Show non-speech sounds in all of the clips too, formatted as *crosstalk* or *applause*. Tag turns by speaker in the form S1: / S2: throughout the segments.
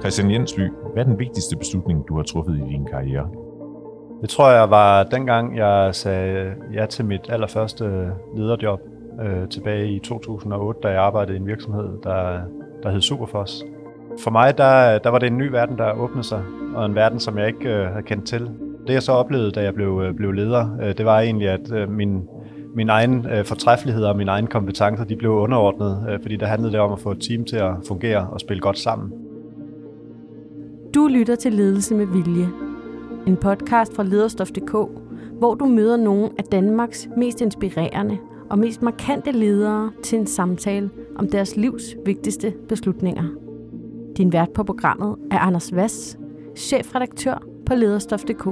S1: Christian Jensby, hvad er den vigtigste beslutning, du har truffet i din karriere?
S2: Det tror jeg var dengang, jeg sagde ja til mit allerførste øh, lederjob øh, tilbage i 2008, da jeg arbejdede i en virksomhed, der, der hed Superfos. For mig, der, der var det en ny verden, der åbnede sig, og en verden, som jeg ikke øh, havde kendt til. Det jeg så oplevede, da jeg blev, øh, blev leder, øh, det var egentlig, at øh, min, min egen øh, fortræffelighed og mine egne kompetencer, de blev underordnet, øh, fordi der handlede det om at få et team til at fungere og spille godt sammen.
S3: Du lytter til Ledelse med Vilje, en podcast fra lederstof.dk, hvor du møder nogle af Danmarks mest inspirerende og mest markante ledere til en samtale om deres livs vigtigste beslutninger. Din vært på programmet er Anders Vass, chefredaktør på lederstof.dk.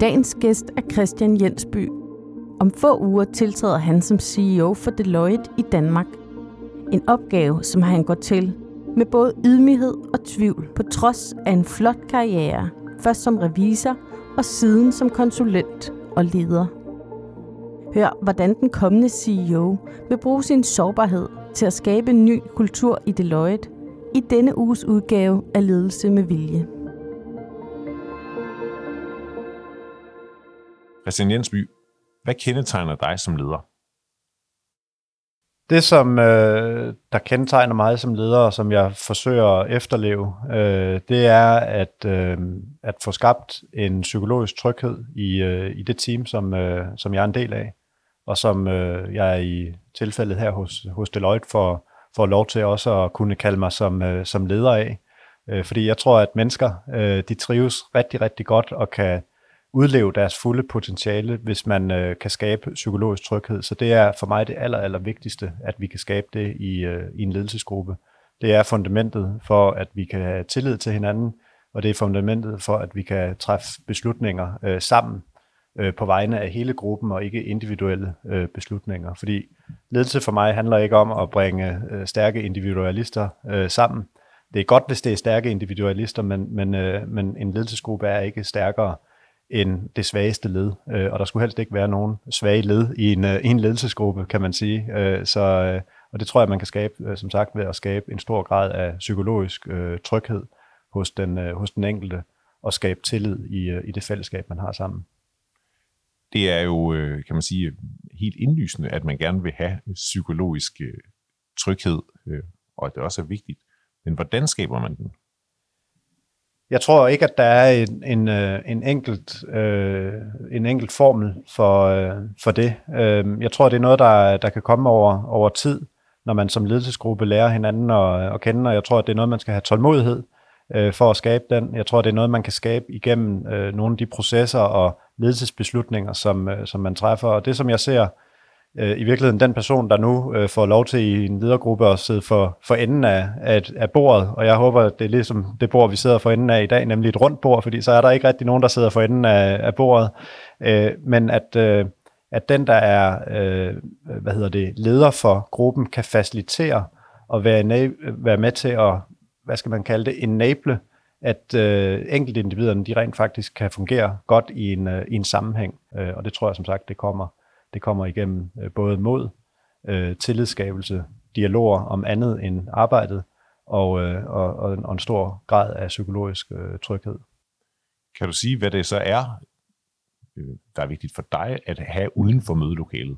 S3: Dagens gæst er Christian Jensby. Om få uger tiltræder han som CEO for Deloitte i Danmark. En opgave, som han går til med både ydmyghed og tvivl på trods af en flot karriere, først som revisor og siden som konsulent og leder. Hør, hvordan den kommende CEO vil bruge sin sårbarhed til at skabe en ny kultur i Deloitte i denne uges udgave af Ledelse med Vilje.
S1: Christian Jensby, hvad kendetegner dig som leder?
S2: Det, som øh, der kendetegner mig som leder, og som jeg forsøger at efterleve, øh, det er at, øh, at få skabt en psykologisk tryghed i, øh, i det team, som, øh, som jeg er en del af, og som øh, jeg i tilfældet her hos, hos Deloitte får, får lov til også at kunne kalde mig som, øh, som leder af. Øh, fordi jeg tror, at mennesker øh, de trives rigtig, rigtig godt og kan udleve deres fulde potentiale, hvis man øh, kan skabe psykologisk tryghed. Så det er for mig det aller, aller vigtigste, at vi kan skabe det i, øh, i en ledelsesgruppe. Det er fundamentet for, at vi kan have tillid til hinanden, og det er fundamentet for, at vi kan træffe beslutninger øh, sammen øh, på vegne af hele gruppen, og ikke individuelle øh, beslutninger. Fordi ledelse for mig handler ikke om at bringe øh, stærke individualister øh, sammen. Det er godt, hvis det er stærke individualister, men, men, øh, men en ledelsesgruppe er ikke stærkere end det svageste led. Øh, og der skulle helst ikke være nogen svage led i en, øh, en ledelsesgruppe, kan man sige. Øh, så, øh, og det tror jeg, man kan skabe, øh, som sagt, ved at skabe en stor grad af psykologisk øh, tryghed hos den, øh, hos den enkelte, og skabe tillid i, øh, i det fællesskab, man har sammen.
S1: Det er jo, øh, kan man sige, helt indlysende, at man gerne vil have psykologisk øh, tryghed, øh, og at det også er vigtigt. Men hvordan skaber man den?
S2: Jeg tror ikke, at der er en, en, øh, en, enkelt, øh, en enkelt formel for, øh, for det. Øh, jeg tror, det er noget, der, der kan komme over, over tid, når man som ledelsesgruppe lærer hinanden at, at kende, og jeg tror, at det er noget, man skal have tålmodighed øh, for at skabe den. Jeg tror, det er noget, man kan skabe igennem øh, nogle af de processer og ledelsesbeslutninger, som, øh, som man træffer. Og det, som jeg ser øh, i virkeligheden den person, der nu øh, får lov til i en ledergruppe at sidde for, for enden af, af, af bordet, og jeg håber, at det er ligesom det bord, vi sidder for enden af i dag, nemlig et rundt bord, fordi så er der ikke rigtig nogen, der sidder for enden af, af bordet, øh, men at, øh, at den, der er øh, hvad hedder det, leder for gruppen, kan facilitere og være, være med til at, hvad skal man kalde det, enable, at øh, enkeltindividerne, de rent faktisk kan fungere godt i en, øh, i en sammenhæng, øh, og det tror jeg som sagt, det kommer det kommer igennem øh, både mod, øh, tillidsskabelse, dialoger om andet end arbejdet, og, øh, og, og, en, og en stor grad af psykologisk øh, tryghed.
S1: Kan du sige, hvad det så er, der er vigtigt for dig at have uden for mødelokalet?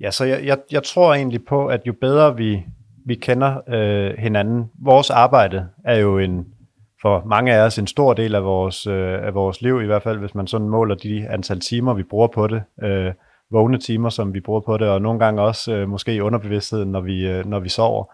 S2: Ja, så jeg, jeg, jeg tror egentlig på, at jo bedre vi, vi kender øh, hinanden, vores arbejde er jo en, for mange af os en stor del af vores, øh, af vores liv, i hvert fald hvis man sådan måler de antal timer, vi bruger på det. Øh, vågne timer, som vi bruger på det, og nogle gange også øh, måske i underbevidstheden, når vi, øh, når vi sover.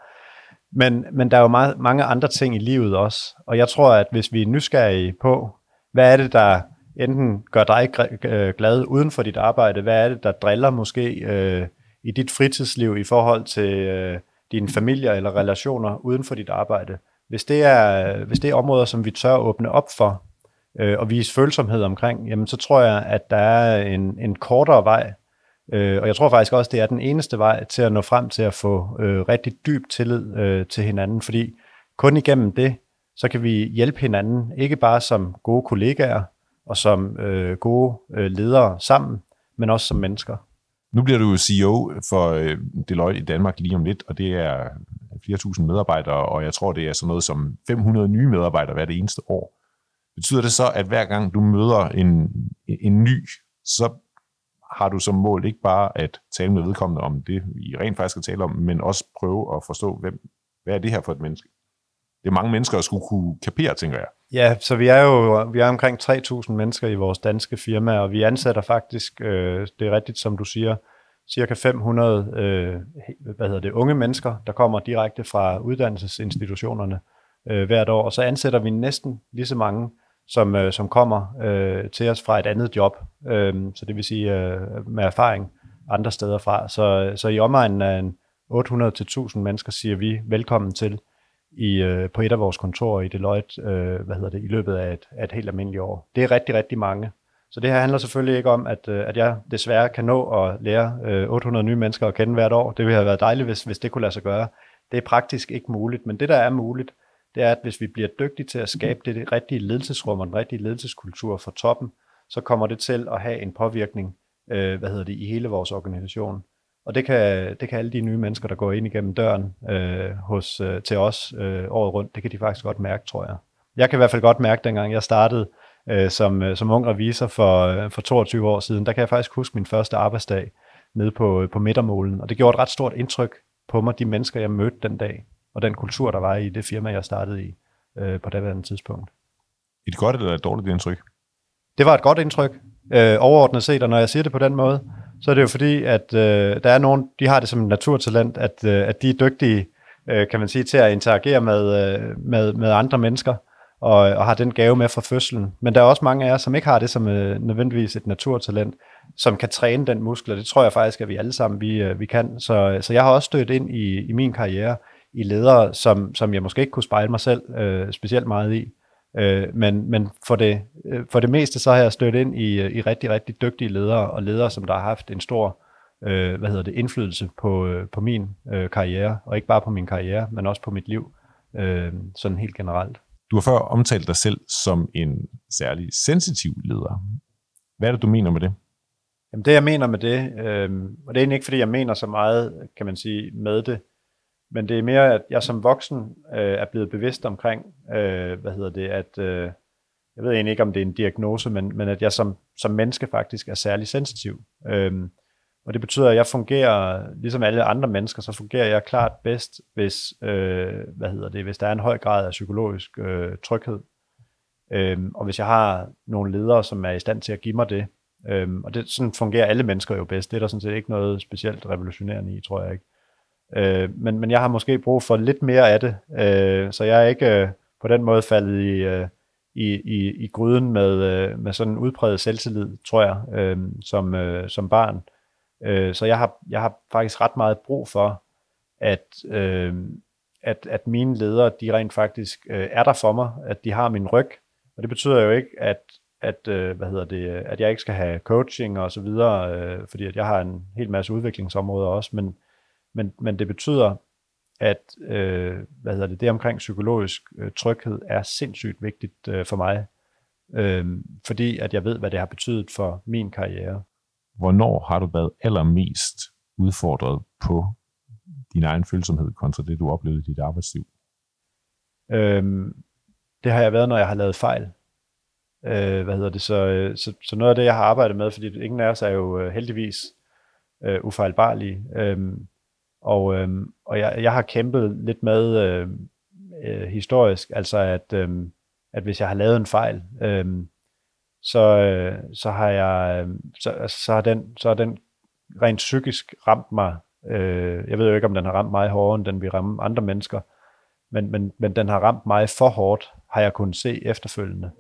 S2: Men, men der er jo meget, mange andre ting i livet også, og jeg tror, at hvis vi er nysgerrige på, hvad er det, der enten gør dig øh, glad uden for dit arbejde, hvad er det, der driller måske øh, i dit fritidsliv i forhold til øh, din familie eller relationer uden for dit arbejde. Hvis det er, hvis det er områder, som vi tør åbne op for, øh, og vise følsomhed omkring, jamen så tror jeg, at der er en, en kortere vej Øh, og jeg tror faktisk også, det er den eneste vej til at nå frem til at få øh, rigtig dyb tillid øh, til hinanden, fordi kun igennem det, så kan vi hjælpe hinanden, ikke bare som gode kollegaer og som øh, gode øh, ledere sammen, men også som mennesker.
S1: Nu bliver du CEO for øh, Deloitte i Danmark lige om lidt, og det er 4.000 medarbejdere, og jeg tror, det er sådan noget som 500 nye medarbejdere hver det eneste år. Betyder det så, at hver gang du møder en, en ny, så har du som mål ikke bare at tale med vedkommende om det, vi rent faktisk skal tale om, men også prøve at forstå, hvem, hvad er det her for et menneske? Det er mange mennesker, der skulle kunne kapere, tænker jeg.
S2: Ja, så vi er jo vi er omkring 3.000 mennesker i vores danske firma, og vi ansætter faktisk, øh, det er rigtigt, som du siger, cirka 500 øh, hvad hedder det, unge mennesker, der kommer direkte fra uddannelsesinstitutionerne øh, hvert år, og så ansætter vi næsten lige så mange, som, øh, som kommer øh, til os fra et andet job, øh, så det vil sige øh, med erfaring andre steder fra. Så, så i omegnen af 800-1000 mennesker siger vi velkommen til i, øh, på et af vores kontorer i Deloitte øh, hvad hedder det, i løbet af et, af et helt almindeligt år. Det er rigtig, rigtig mange. Så det her handler selvfølgelig ikke om, at, øh, at jeg desværre kan nå at lære øh, 800 nye mennesker at kende hvert år. Det ville have været dejligt, hvis, hvis det kunne lade sig gøre. Det er praktisk ikke muligt, men det der er muligt, det er, at hvis vi bliver dygtige til at skabe det rigtige ledelsesrum og den rigtige ledelseskultur for toppen, så kommer det til at have en påvirkning øh, hvad hedder det, i hele vores organisation. Og det kan, det kan alle de nye mennesker, der går ind igennem døren øh, hos, øh, til os øh, året rundt, det kan de faktisk godt mærke, tror jeg. Jeg kan i hvert fald godt mærke, dengang jeg startede øh, som, øh, som ung revisor for, øh, for 22 år siden, der kan jeg faktisk huske min første arbejdsdag nede på, på midtermålen, og det gjorde et ret stort indtryk på mig, de mennesker, jeg mødte den dag, og den kultur, der var i det firma, jeg startede i øh, på det tidspunkt.
S1: Et godt eller et dårligt indtryk?
S2: Det var et godt indtryk, øh, overordnet set, og når jeg siger det på den måde, så er det jo fordi, at øh, der er nogen, de har det som et naturtalent, at, øh, at de er dygtige, øh, kan man sige, til at interagere med, øh, med, med andre mennesker, og, og har den gave med fra fødslen. Men der er også mange af jer, som ikke har det som øh, nødvendigvis et naturtalent, som kan træne den muskel, og det tror jeg faktisk, at vi alle sammen vi, øh, vi kan. Så, så jeg har også stødt ind i, i min karriere i ledere, som, som jeg måske ikke kunne spejle mig selv øh, specielt meget i. Øh, men men for, det, øh, for det meste så har jeg stødt ind i, i rigtig, rigtig dygtige ledere, og ledere, som der har haft en stor øh, hvad hedder det, indflydelse på, øh, på min øh, karriere, og ikke bare på min karriere, men også på mit liv, øh, sådan helt generelt.
S1: Du har før omtalt dig selv som en særlig sensitiv leder. Hvad er det, du mener med det?
S2: Jamen det, jeg mener med det, øh, og det er egentlig ikke, fordi jeg mener så meget, kan man sige, med det, men det er mere, at jeg som voksen øh, er blevet bevidst omkring, øh, hvad hedder det, at øh, jeg ved egentlig ikke, om det er en diagnose, men, men at jeg som, som menneske faktisk er særlig sensitiv. Øhm, og det betyder, at jeg fungerer, ligesom alle andre mennesker, så fungerer jeg klart bedst, hvis, øh, hvad hedder det, hvis der er en høj grad af psykologisk øh, tryghed. Øhm, og hvis jeg har nogle ledere, som er i stand til at give mig det, øhm, og det, sådan fungerer alle mennesker jo bedst. Det er der sådan set ikke noget specielt revolutionerende i, tror jeg ikke. Øh, men, men jeg har måske brug for lidt mere af det, øh, så jeg er ikke øh, på den måde faldet i, øh, i, i, i gryden med, øh, med sådan en udpræget selvtillid, tror jeg, øh, som, øh, som barn. Øh, så jeg har, jeg har faktisk ret meget brug for, at, øh, at, at mine ledere, de rent faktisk øh, er der for mig, at de har min ryg. Og det betyder jo ikke, at, at, øh, hvad hedder det, at jeg ikke skal have coaching og så videre, øh, fordi at jeg har en hel masse udviklingsområder også, men, men, men det betyder, at øh, hvad hedder det, det omkring psykologisk øh, tryghed er sindssygt vigtigt øh, for mig, øh, fordi at jeg ved, hvad det har betydet for min karriere.
S1: Hvornår har du været allermest udfordret på din egen følsomhed kontra det, du oplevede i dit arbejdsliv?
S2: Øh, det har jeg været, når jeg har lavet fejl. Øh, hvad hedder det? Så, øh, så, så noget af det, jeg har arbejdet med, fordi ingen af os er jo øh, heldigvis øh, ufejlbarlige, øh, og, øh, og jeg, jeg har kæmpet lidt med øh, øh, historisk, altså at, øh, at hvis jeg har lavet en fejl, øh, så, øh, så har jeg øh, så, altså, så, har den, så har den rent psykisk ramt mig. Øh, jeg ved jo ikke, om den har ramt mig hårdere, end den vil ramme andre mennesker, men, men, men den har ramt mig for hårdt, har jeg kunnet se efterfølgende.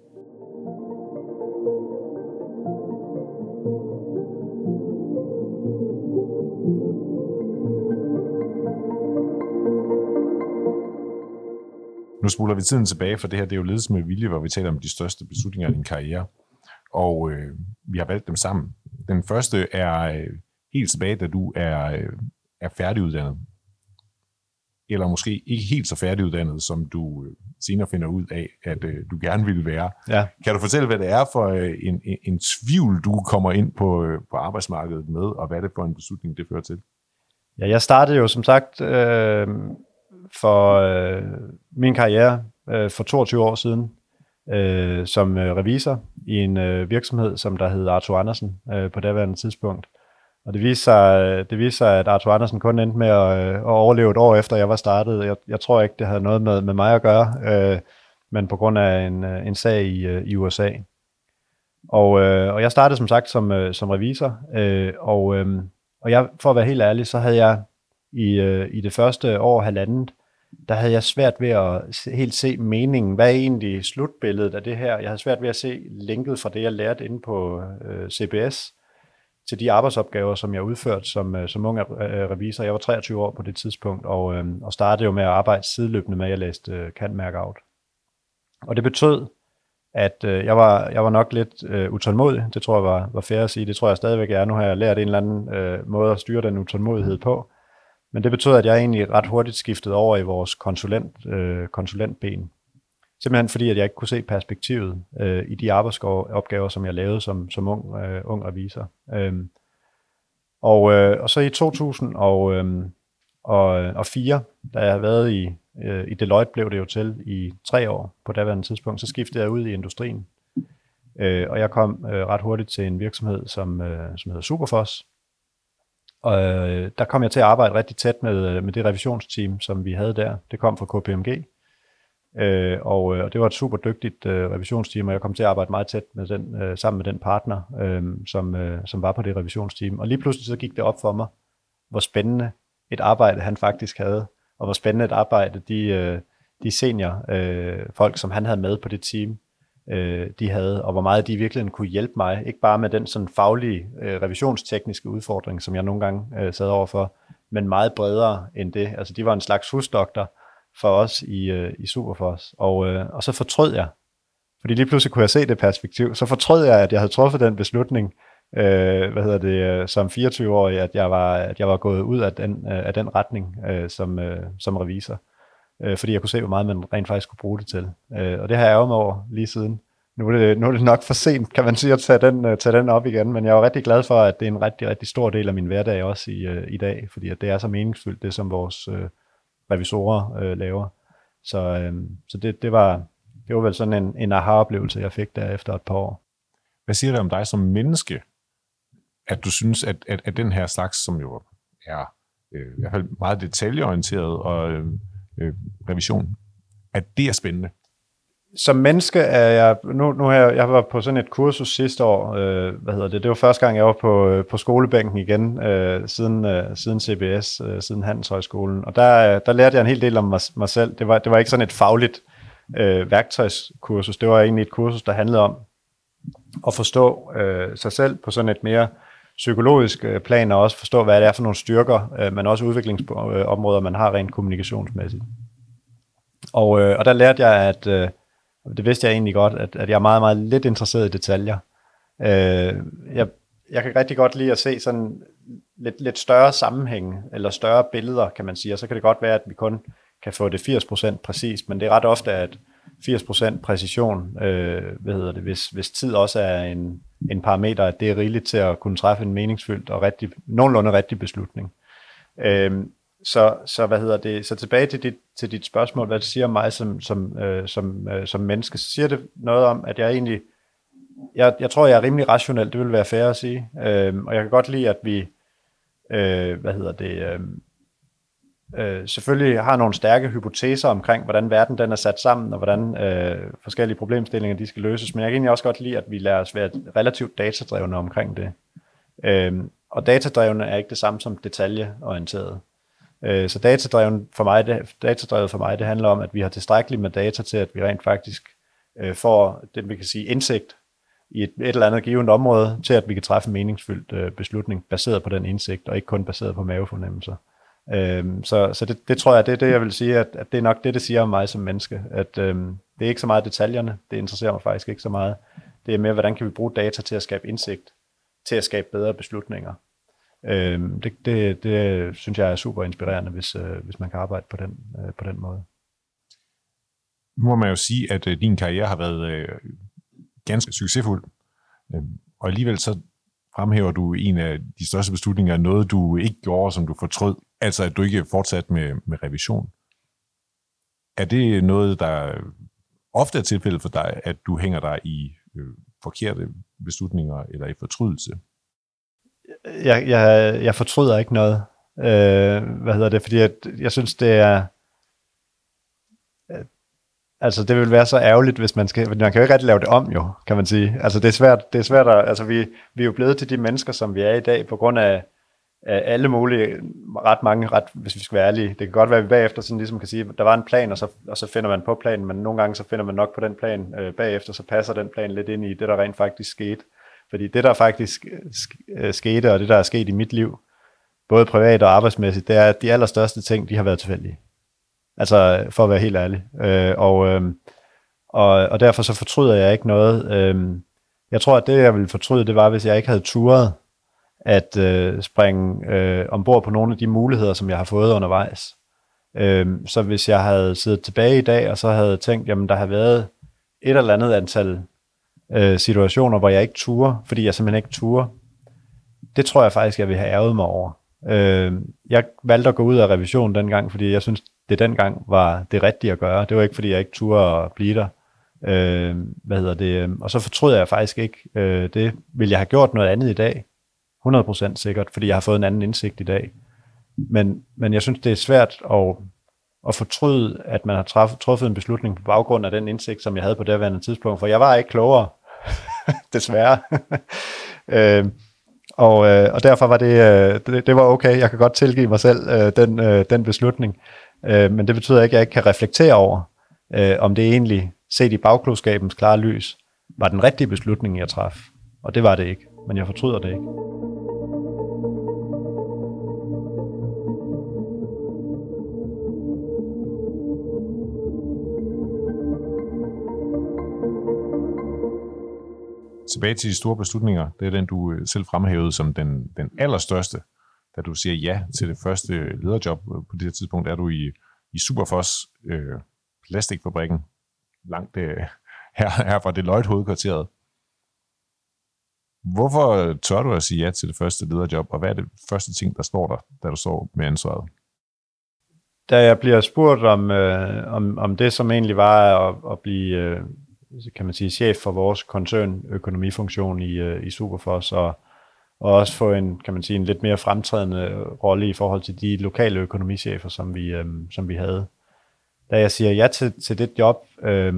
S1: Spoler vi tiden tilbage, for det her det er jo ledelse med vilje, hvor vi taler om de største beslutninger i din karriere. Og øh, vi har valgt dem sammen. Den første er øh, helt tilbage, da du er, øh, er færdiguddannet. Eller måske ikke helt så færdiguddannet, som du øh, senere finder ud af, at øh, du gerne ville være.
S2: Ja.
S1: Kan du fortælle, hvad det er for øh, en, en, en tvivl, du kommer ind på, øh, på arbejdsmarkedet med, og hvad er det for en beslutning, det fører til?
S2: Ja, jeg startede jo som sagt øh, for øh, min karriere øh, for 22 år siden øh, som øh, revisor i en øh, virksomhed, som der hed Arthur Andersen øh, på daværende tidspunkt. Og det viser sig, det viser sig at Arthur Andersen kun endte med at, øh, at overleve et år efter, jeg var startet. Jeg, jeg tror ikke, det havde noget med, med mig at gøre, øh, men på grund af en, øh, en sag i, øh, i USA. Og, øh, og jeg startede som sagt som, øh, som revisor, øh, og, øh, og jeg, for at være helt ærlig, så havde jeg i, øh, i det første år halvandet, der havde jeg svært ved at helt se meningen. Hvad er egentlig slutbilledet af det her? Jeg havde svært ved at se linket fra det, jeg lærte inde på øh, CBS, til de arbejdsopgaver, som jeg udførte som, øh, som ung øh, revisor. Jeg var 23 år på det tidspunkt, og, øh, og startede jo med at arbejde sideløbende med, at jeg læste øh, Kant Out. Og det betød, at øh, jeg, var, jeg var nok lidt øh, utålmodig. Det tror jeg var, var fair at sige. Det tror jeg stadigvæk er. Nu har jeg lært en eller anden øh, måde at styre den utålmodighed på. Men det betød, at jeg egentlig ret hurtigt skiftede over i vores konsulent, øh, konsulentben. Simpelthen fordi, at jeg ikke kunne se perspektivet øh, i de arbejdsopgaver, som jeg lavede som, som ung, øh, ung revisor. Øhm, og, øh, og så i 2004, øh, da jeg havde været i, øh, i Deloitte, blev det jo til i tre år på daværende tidspunkt, så skiftede jeg ud i industrien. Øh, og jeg kom øh, ret hurtigt til en virksomhed, som, øh, som hedder Superfos, og øh, der kom jeg til at arbejde rigtig tæt med, øh, med det revisionsteam, som vi havde der. Det kom fra KPMG. Øh, og, øh, og det var et super dygtigt øh, revisionsteam, og jeg kom til at arbejde meget tæt med den, øh, sammen med den partner, øh, som, øh, som var på det revisionsteam. Og lige pludselig så gik det op for mig, hvor spændende et arbejde han faktisk havde, og hvor spændende et arbejde de, øh, de senior øh, folk, som han havde med på det team, øh, de havde, og hvor meget de virkelig kunne hjælpe mig, ikke bare med den sådan faglige, øh, revisionstekniske udfordring, som jeg nogle gange øh, sad overfor, men meget bredere end det. Altså de var en slags husdoktor for os i, øh, i Superfos, og, øh, og så fortrød jeg, fordi lige pludselig kunne jeg se det perspektiv, så fortrød jeg, at jeg havde truffet den beslutning, øh, hvad hedder det, øh, som 24-årig, at jeg var, at jeg var gået ud af den, øh, af den retning øh, som, øh, som revisor øh, fordi jeg kunne se, hvor meget man rent faktisk kunne bruge det til. Øh, og det har jeg ærget over lige siden. Nu er, det, nu er det nok for sent, kan man sige, at tage den, uh, tage den op igen, men jeg er rigtig glad for, at det er en rigtig, rigtig stor del af min hverdag også i, øh, i dag, fordi at det er så meningsfyldt, det som vores øh, revisorer laver. Så, uh, så det, det, var, det var vel sådan en, en aha-oplevelse, jeg fik der efter et par år.
S1: Hvad siger det om dig som menneske, at du synes, at, at, at den her slags, som jo er øh, i hvert fald meget detaljeorienteret og øh, øh, revision, at det er spændende?
S2: Som menneske er jeg, nu, nu har jeg, jeg var på sådan et kursus sidste år, øh, hvad hedder det, det var første gang, jeg var på, øh, på skolebænken igen, øh, siden, øh, siden CBS, øh, siden Handelshøjskolen, og der, der lærte jeg en hel del om mig, mig selv. Det var, det var ikke sådan et fagligt øh, værktøjskursus, det var egentlig et kursus, der handlede om at forstå øh, sig selv på sådan et mere psykologisk plan, og også forstå, hvad det er for nogle styrker, øh, men også udviklingsområder, man har rent kommunikationsmæssigt. Og, øh, og der lærte jeg, at øh, det vidste jeg egentlig godt, at, at jeg er meget, meget lidt interesseret i detaljer. Jeg, jeg kan rigtig godt lide at se sådan lidt, lidt større sammenhæng, eller større billeder, kan man sige, og så kan det godt være, at vi kun kan få det 80% præcist, men det er ret ofte, at 80% præcision, øh, hvad hedder det, hvis, hvis tid også er en, en parameter, at det er rigeligt til at kunne træffe en meningsfyldt og rigtig, nogenlunde rigtig beslutning. Øhm, så, så hvad hedder det, så tilbage til dit, til dit spørgsmål, hvad det siger om mig som, som, øh, som, øh, som menneske, så siger det noget om, at jeg egentlig, jeg, jeg tror, jeg er rimelig rationel, det vil være fair at sige, Øhm, og jeg kan godt lide, at vi, øh, hvad hedder det, øh, øh, selvfølgelig har nogle stærke hypoteser omkring, hvordan verden den er sat sammen, og hvordan øh, forskellige problemstillinger de skal løses, men jeg kan egentlig også godt lide, at vi lærer os være relativt datadrevne omkring det. Øh, og datadrevne er ikke det samme som detaljeorienteret. Øh, så datadrevet for mig, det, datadrevet for mig, det handler om, at vi har tilstrækkeligt med data til, at vi rent faktisk øh, får det, vi kan sige, indsigt i et, et eller andet givet område, til at vi kan træffe en meningsfyldt øh, beslutning, baseret på den indsigt, og ikke kun baseret på mavefornemmelser. Øhm, så så det, det tror jeg, det er det, jeg vil sige, at, at det er nok det, det siger om mig som menneske, at øhm, det er ikke så meget detaljerne, det interesserer mig faktisk ikke så meget. Det er mere, hvordan kan vi bruge data til at skabe indsigt, til at skabe bedre beslutninger. Øhm, det, det, det synes jeg er super inspirerende, hvis, øh, hvis man kan arbejde på den, øh, på den måde.
S1: Nu må man jo sige, at øh, din karriere har været øh, ganske succesfuld, øh, og alligevel så fremhæver du en af de største beslutninger, noget du ikke gjorde, som du fortrød, altså at du ikke fortsat med, med revision. Er det noget, der ofte er tilfældet for dig, at du hænger dig i øh, forkerte beslutninger eller i fortrydelse?
S2: Jeg, jeg, jeg fortryder ikke noget. Øh, hvad hedder det? Fordi jeg, jeg synes, det er... Altså, det vil være så ærgerligt, hvis man skal... Man kan jo ikke rigtig lave det om, jo, kan man sige. Altså, det er svært, det er svært at... Altså, vi, vi er jo blevet til de mennesker, som vi er i dag, på grund af, af alle mulige, ret mange, ret, hvis vi skal være ærlige. Det kan godt være, at vi bagefter sådan ligesom kan sige, at der var en plan, og så, og så finder man på planen, men nogle gange så finder man nok på den plan øh, bagefter, så passer den plan lidt ind i det, der rent faktisk skete. Fordi det, der faktisk øh, øh, skete, og det, der er sket i mit liv, både privat og arbejdsmæssigt, det er, at de allerstørste ting, de har været tilfældige. Altså, for at være helt ærlig. Øh, og, øh, og, og derfor så fortryder jeg ikke noget. Øh, jeg tror, at det, jeg ville fortryde, det var, hvis jeg ikke havde turet at øh, springe øh, ombord på nogle af de muligheder, som jeg har fået undervejs. Øh, så hvis jeg havde siddet tilbage i dag, og så havde tænkt, jamen der har været et eller andet antal øh, situationer, hvor jeg ikke turer, fordi jeg simpelthen ikke turer, det tror jeg faktisk, jeg vil have ærget mig over. Øh, jeg valgte at gå ud af revisionen dengang, fordi jeg synes, det dengang var det rigtige at gøre. Det var ikke, fordi jeg ikke turde at blive der. Øh, hvad hedder det? Og så fortryder jeg faktisk ikke. Øh, det ville jeg have gjort noget andet i dag. 100% sikkert, fordi jeg har fået en anden indsigt i dag. Men, men jeg synes, det er svært at, at fortryde, at man har traf, truffet en beslutning på baggrund af den indsigt, som jeg havde på det daværende tidspunkt, for jeg var ikke klogere, *laughs* desværre. *laughs* øh, og, øh, og derfor var det, øh, det, det var okay. Jeg kan godt tilgive mig selv øh, den, øh, den beslutning. Øh, men det betyder ikke, at jeg ikke kan reflektere over, øh, om det egentlig, set i bagklodskabens klare lys, var den rigtige beslutning, jeg traf. Og det var det ikke. Men jeg fortryder det ikke.
S1: tilbage til de store beslutninger. Det er den, du øh, selv fremhævede som den, den allerstørste, da du siger ja til det første lederjob. Øh, på det her tidspunkt er du i, i Superfos, øh, plastikfabrikken, langt øh, her, her fra Deloitte hovedkvarteret. Hvorfor tør du at sige ja til det første lederjob, og hvad er det første ting, der står der, da du står med ansvaret?
S2: Da jeg bliver spurgt om, øh, om, om det, som egentlig var at, at blive øh, kan man sige, chef for vores koncernøkonomifunktion i, øh, i Superfos, og, og også få en, kan man sige, en lidt mere fremtrædende rolle i forhold til de lokale økonomichefer, som vi, øh, som vi havde. Da jeg siger ja til, til det job, øh,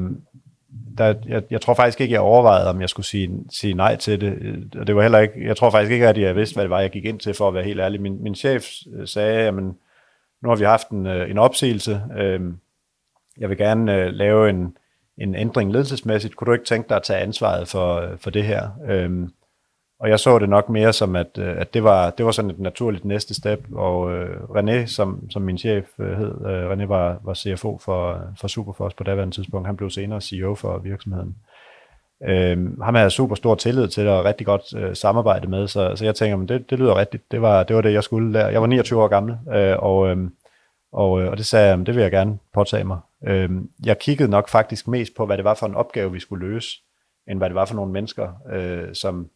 S2: der, jeg, jeg tror faktisk ikke, jeg overvejede, om jeg skulle sige, sige nej til det. Og det var heller ikke, jeg tror faktisk ikke, at jeg vidste, hvad det var, jeg gik ind til, for at være helt ærlig. Min, min chef øh, sagde, jamen, nu har vi haft en, øh, en opsigelse. Øhm, jeg vil gerne øh, lave en, en ændring ledelsesmæssigt. Kunne du ikke tænke dig at tage ansvaret for, øh, for det her? Øh, og jeg så det nok mere som, at, øh, at det, var, det var sådan et naturligt næste step, og øh, René, som, som min chef øh, hed, øh, René var, var CFO for, for Superfos på daværende tidspunkt, han blev senere CEO for virksomheden. Øh, ham havde jeg super stor tillid til og rigtig godt øh, samarbejde med, så, så jeg tænker, men det, det lyder rigtigt. Det var, det var det, jeg skulle der. Jeg var 29 år gammel, øh, og, øh, og, øh, og det sagde jeg, det vil jeg gerne påtage mig. Øh, jeg kiggede nok faktisk mest på, hvad det var for en opgave, vi skulle løse, end hvad det var for nogle mennesker, øh, som,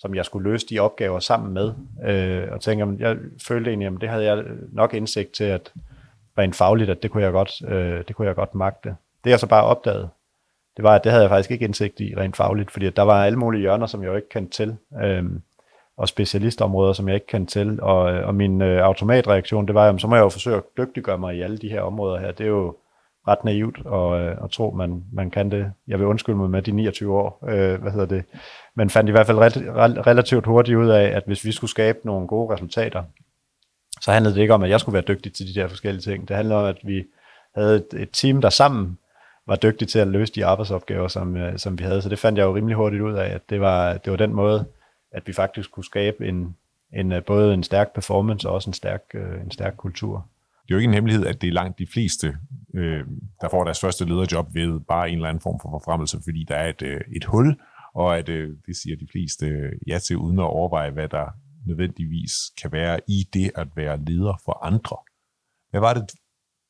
S2: som jeg skulle løse de opgaver sammen med. Øh, og tænker, jeg følte egentlig, at det havde jeg nok indsigt til, at rent fagligt, at det kunne jeg godt, øh, det kunne jeg godt magte. Det jeg så bare opdagede, det var, at det havde jeg faktisk ikke indsigt i rent fagligt, fordi der var alle mulige hjørner, som jeg jo ikke kendte til, øh, og specialistområder, som jeg ikke kendte til, og, øh, og min øh, automatreaktion, det var, at så må jeg jo forsøge at dygtiggøre mig i alle de her områder her. Det er jo ret naivt at, øh, at tro, man, man kan det. Jeg vil undskylde mig med de 29 år, øh, hvad hedder det. Men fandt i hvert fald relativt hurtigt ud af, at hvis vi skulle skabe nogle gode resultater, så handlede det ikke om, at jeg skulle være dygtig til de der forskellige ting. Det handlede om, at vi havde et, et team, der sammen var dygtig til at løse de arbejdsopgaver, som, øh, som vi havde. Så det fandt jeg jo rimelig hurtigt ud af, at det var, det var den måde, at vi faktisk kunne skabe en, en, øh, både en stærk performance og også en stærk, øh, en stærk kultur
S1: det er jo ikke en hemmelighed, at det er langt de fleste, øh, der får deres første lederjob ved bare en eller anden form for forfremmelse, fordi der er et, øh, et hul, og at øh, det siger de fleste øh, ja til, uden at overveje, hvad der nødvendigvis kan være i det at være leder for andre. Hvad var det,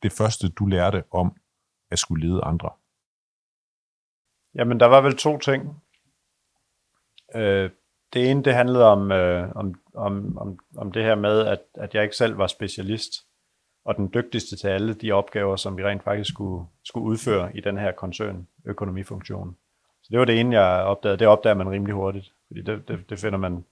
S1: det første, du lærte om at skulle lede andre?
S2: Jamen, der var vel to ting. Øh, det ene, det handlede om, øh, om, om, om, om det her med, at, at jeg ikke selv var specialist og den dygtigste til alle de opgaver, som vi rent faktisk skulle, skulle udføre i den her koncern økonomifunktion. Så det var det ene, jeg opdagede. Det opdager man rimelig hurtigt, fordi det, det, det finder man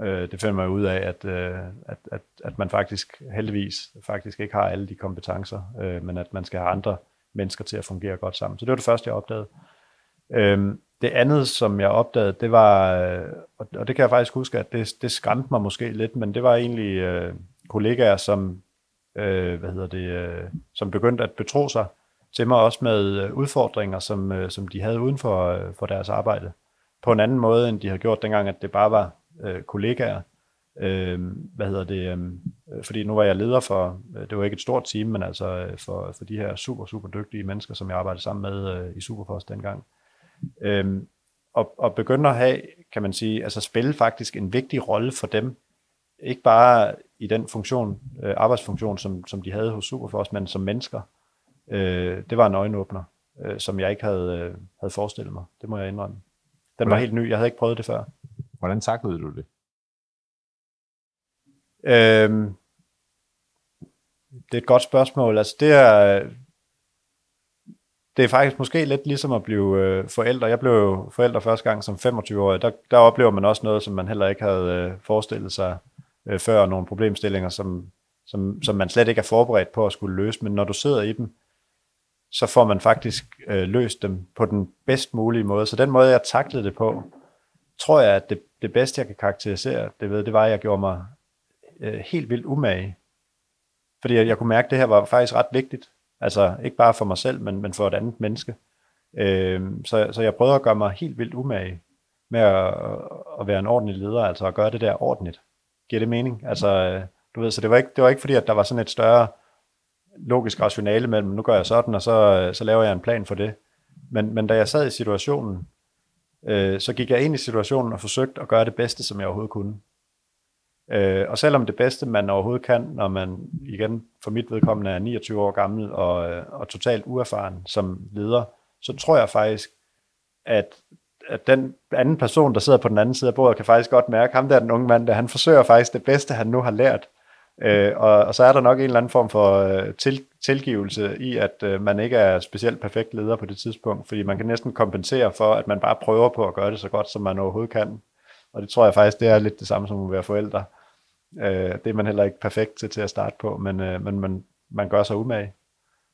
S2: øh, det finder man ud af, at, øh, at, at, at man faktisk heldigvis faktisk ikke har alle de kompetencer, øh, men at man skal have andre mennesker til at fungere godt sammen. Så det var det første, jeg opdagede. Øh, det andet, som jeg opdagede, det var, øh, og det kan jeg faktisk huske, at det, det skræmte mig måske lidt, men det var egentlig øh, kollegaer, som, øh, hvad hedder det, øh, som begyndte at betro sig til mig også med øh, udfordringer, som, øh, som de havde uden for, øh, for deres arbejde. På en anden måde, end de havde gjort dengang, at det bare var øh, kollegaer. Øh, hvad hedder det? Øh, fordi nu var jeg leder for, det var ikke et stort team, men altså for, for de her super, super dygtige mennesker, som jeg arbejdede sammen med øh, i Superpost dengang. Øh, og, og begynde at have, kan man sige, altså spille faktisk en vigtig rolle for dem, ikke bare i den funktion, øh, arbejdsfunktion, som, som de havde hos Superforce, men som mennesker. Øh, det var en øjenåbner, øh, som jeg ikke havde, øh, havde forestillet mig. Det må jeg indrømme. Den var helt ny. Jeg havde ikke prøvet det før.
S1: Hvordan taklede du det?
S2: Øhm, det er et godt spørgsmål. Altså det er, det er faktisk måske lidt ligesom at blive øh, forældre. Jeg blev forældre første gang som 25-årig. Der, der oplever man også noget, som man heller ikke havde øh, forestillet sig øh, før. Nogle problemstillinger, som, som, som man slet ikke er forberedt på at skulle løse. Men når du sidder i dem, så får man faktisk øh, løst dem på den bedst mulige måde. Så den måde, jeg taklede det på, tror jeg, at det, det bedste, jeg kan karakterisere det ved, det var, at jeg gjorde mig øh, helt vildt umage. Fordi jeg, jeg kunne mærke, at det her var faktisk ret vigtigt. Altså ikke bare for mig selv, men, men for et andet menneske. Øh, så, så jeg prøvede at gøre mig helt vildt umage med at, at være en ordentlig leder, altså at gøre det der ordentligt. Giver det mening? Altså, øh, du ved, så det var ikke, det var ikke fordi, at der var sådan et større logisk rationale mellem, nu gør jeg sådan, og så, øh, så laver jeg en plan for det. Men, men da jeg sad i situationen, øh, så gik jeg ind i situationen og forsøgte at gøre det bedste, som jeg overhovedet kunne. Øh, og selvom det bedste, man overhovedet kan, når man igen for mit vedkommende er 29 år gammel og, øh, og totalt uerfaren som leder, så tror jeg faktisk, at, at den anden person, der sidder på den anden side af bordet, kan faktisk godt mærke, ham der den unge mand, der han forsøger faktisk det bedste, han nu har lært. Øh, og, og så er der nok en eller anden form for øh, til, tilgivelse i, at øh, man ikke er specielt perfekt leder på det tidspunkt, fordi man kan næsten kompensere for, at man bare prøver på at gøre det så godt, som man overhovedet kan. Og det tror jeg faktisk, det er lidt det samme som at være forældre. Øh, det er man heller ikke perfekt til, til at starte på, men, øh, men man, man gør sig umage.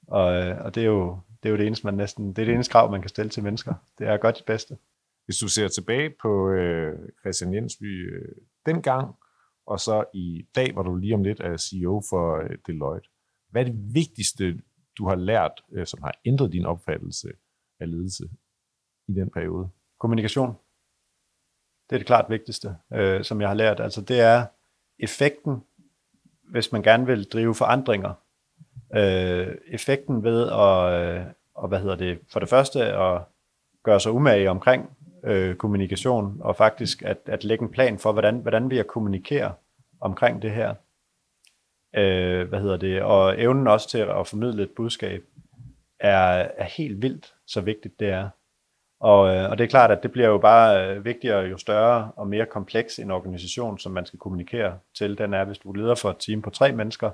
S2: Og, øh, og det, er jo, det er jo det eneste, man næsten, det er det eneste krav, man kan stille til mennesker. Det er godt det bedste.
S1: Hvis du ser tilbage på øh, Christian Jensby øh, dengang, og så i dag, var du lige om lidt er CEO for øh, Deloitte. Hvad er det vigtigste, du har lært, øh, som har ændret din opfattelse af ledelse i den periode?
S2: Kommunikation. Det er det klart vigtigste, øh, som jeg har lært. Altså det er effekten, hvis man gerne vil drive forandringer. Øh, effekten ved at, øh, og hvad hedder det, for det første at gøre sig umage omkring øh, kommunikation, og faktisk at, at lægge en plan for, hvordan, hvordan vi jeg kommunikere omkring det her. Øh, hvad hedder det? Og evnen også til at formidle et budskab er, er helt vildt, så vigtigt det er. Og, øh, og det er klart, at det bliver jo bare øh, vigtigere jo større og mere kompleks en organisation, som man skal kommunikere til. Den er, hvis du leder for et team på tre mennesker,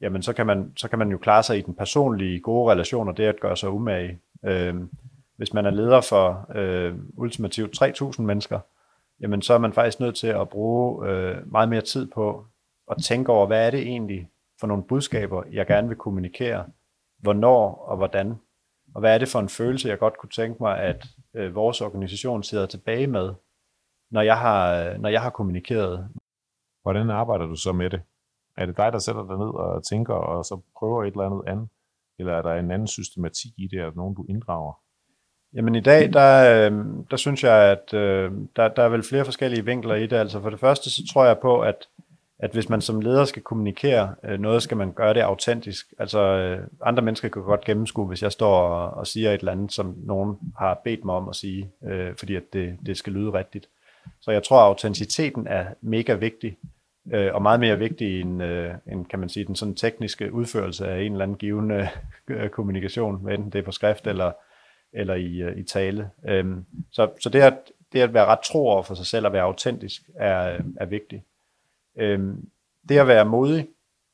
S2: jamen så kan man, så kan man jo klare sig i den personlige gode relation, og det at gøre sig umage. Øh, hvis man er leder for øh, ultimativt 3.000 mennesker, jamen så er man faktisk nødt til at bruge øh, meget mere tid på at tænke over, hvad er det egentlig for nogle budskaber, jeg gerne vil kommunikere, hvornår og hvordan, og hvad er det for en følelse, jeg godt kunne tænke mig, at øh, vores organisation sidder tilbage med, når jeg har, øh, når jeg har kommunikeret.
S1: Hvordan arbejder du så med det? Er det dig, der sætter dig ned og tænker, og så prøver et eller andet andet? Eller er der en anden systematik i det, at nogen du inddrager?
S2: Jamen i dag, der, øh, der synes jeg, at øh, der, der er vel flere forskellige vinkler i det. Altså for det første, så tror jeg på, at, at hvis man som leder skal kommunikere øh, noget, skal man gøre det autentisk. Altså andre mennesker kan godt gennemskue, hvis jeg står og, og siger et eller andet, som nogen har bedt mig om at sige, øh, fordi at det, det skal lyde rigtigt. Så jeg tror, at autenticiteten er mega vigtig, øh, og meget mere vigtig end, øh, end, kan man sige, den sådan tekniske udførelse af en eller anden givende øh, *laughs* kommunikation, enten det er på skrift eller eller i, øh, i tale. Øhm, så så det, at, det at være ret tro over for sig selv og være autentisk er, øh, er vigtigt. Øhm, det at være modig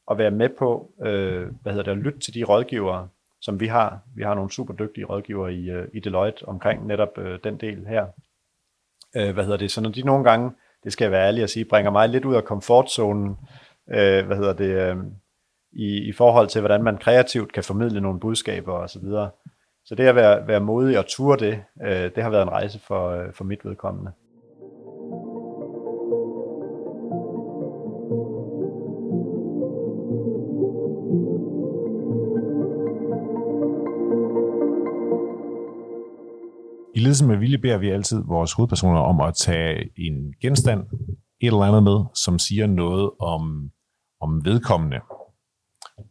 S2: og være med på, øh, hvad hedder det, at lytte til de rådgivere, som vi har. Vi har nogle super dygtige rådgivere i, øh, i Deloitte omkring netop øh, den del her. Øh, hvad hedder det, så når de nogle gange, det skal jeg være ærlig at sige, bringer mig lidt ud af komfortzonen, øh, hvad hedder det, øh, i, i forhold til, hvordan man kreativt kan formidle nogle budskaber osv. Så, det at være, være modig og ture det, øh, det har været en rejse for, øh, for mit vedkommende.
S1: I ledelsen med vilje beder vi altid vores hovedpersoner om at tage en genstand, et eller andet med, som siger noget om, om vedkommende.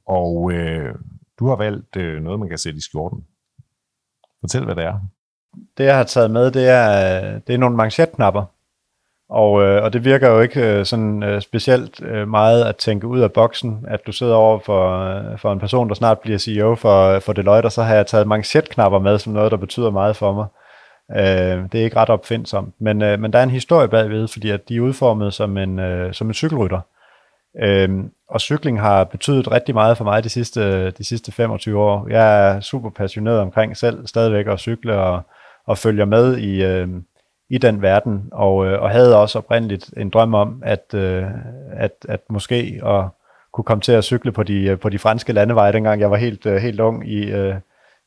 S1: Og øh, du har valgt øh, noget, man kan sætte i skjorten. Fortæl, hvad det er.
S2: Det, jeg har taget med, det er, øh, det er nogle manchetknapper. Og, øh, og det virker jo ikke øh, sådan øh, specielt øh, meget at tænke ud af boksen, at du sidder over for, øh, for en person, der snart bliver CEO for, for Deloitte, og så har jeg taget manchetknapper med som noget, der betyder meget for mig. Øh, det er ikke ret opfindsomt, men, øh, men der er en historie bagved, fordi at de er udformet som en, øh, som en cykelrytter. Øh, Øhm, og cykling har betydet rigtig meget for mig de sidste, de sidste 25 år. Jeg er super passioneret omkring selv stadigvæk at cykle og, og følger med i, øh, i den verden, og, øh, og havde også oprindeligt en drøm om, at, øh, at, at måske at kunne komme til at cykle på de, øh, på de franske landeveje, dengang jeg var helt, øh, helt ung i, øh,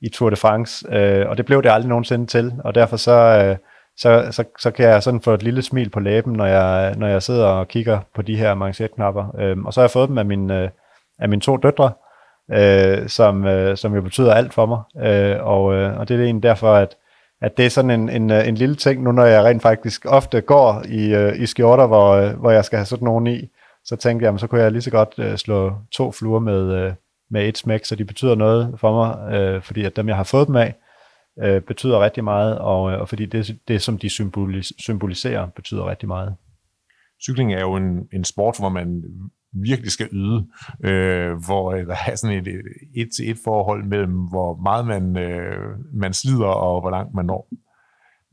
S2: i Tour de France, øh, og det blev det aldrig nogensinde til, og derfor så, øh, så, så, så kan jeg sådan få et lille smil på læben, når jeg, når jeg sidder og kigger på de her manchetknapper. Øh, og så har jeg fået dem af, min, øh, af mine to døtre, øh, som, øh, som jo betyder alt for mig, øh, og, øh, og det er egentlig derfor, at at det er sådan en, en, øh, en lille ting, nu når jeg rent faktisk ofte går i, øh, i skjorter, hvor, øh, hvor jeg skal have sådan nogen i, så tænkte jeg, jamen, så kunne jeg lige så godt øh, slå to fluer med, øh, med et smæk, så de betyder noget for mig, øh, fordi at dem, jeg har fået dem af, øh, betyder rigtig meget, og, øh, og fordi det, det, som de symbolis- symboliserer, betyder rigtig meget.
S1: Cykling er jo en, en sport, hvor man virkelig skal yde, øh, hvor øh, der er sådan et, et til et forhold mellem, hvor meget man, øh, man slider, og hvor langt man når.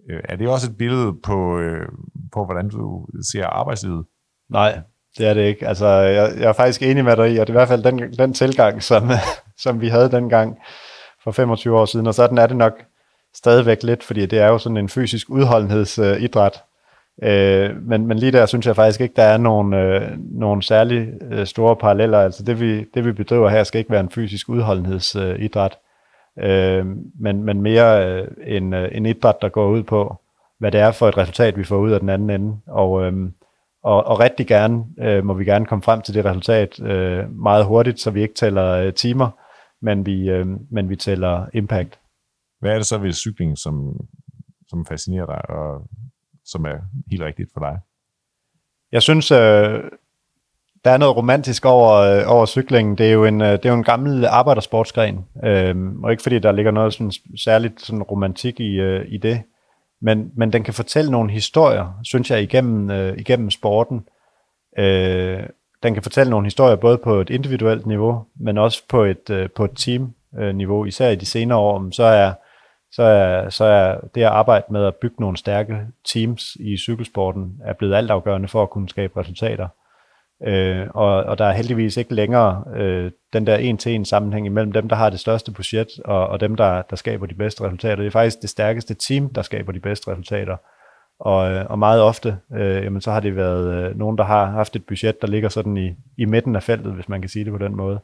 S1: Øh, er det også et billede på, øh, på, hvordan du ser arbejdslivet?
S2: Nej, det er det ikke. Altså, jeg, jeg er faktisk enig med dig i, at det er i hvert fald den, den tilgang, som, *laughs* som vi havde dengang for 25 år siden, og sådan er det nok stadigvæk lidt, fordi det er jo sådan en fysisk udholdenhedsidræt. Øh, men, men lige der synes jeg faktisk ikke, der er nogen, øh, nogen særlig øh, store paralleller. Altså det vi, det vi bedriver her skal ikke være en fysisk udholdenhedsidræt, øh, men, men mere øh, en, øh, en idræt, der går ud på, hvad det er for et resultat, vi får ud af den anden ende. Og, øh, og, og rigtig gerne øh, må vi gerne komme frem til det resultat øh, meget hurtigt, så vi ikke tæller øh, timer, men vi, øh, men vi tæller impact.
S1: Hvad er det så ved cykling, som, som fascinerer dig, og som er helt rigtigt for dig?
S2: Jeg synes, øh, der er noget romantisk over, øh, over cyklingen. Det er jo en, øh, det er jo en gammel arbejdersportsgren, øh, og ikke fordi der ligger noget sådan, særligt sådan romantik i, øh, i det, men, men den kan fortælle nogle historier, synes jeg, igennem, øh, igennem sporten. Øh, den kan fortælle nogle historier både på et individuelt niveau, men også på et, øh, på et team-niveau. Øh, Især i de senere år, så er, så, er, så er det at arbejde med at bygge nogle stærke teams i cykelsporten er blevet altafgørende for at kunne skabe resultater. Øh, og, og der er heldigvis ikke længere øh, den der en-til-en sammenhæng imellem dem, der har det største budget, og, og dem, der, der skaber de bedste resultater. Det er faktisk det stærkeste team, der skaber de bedste resultater. Og, øh, og meget ofte, øh, jamen, så har det været øh, nogen, der har haft et budget, der ligger sådan i, i midten af feltet, hvis man kan sige det på den måde.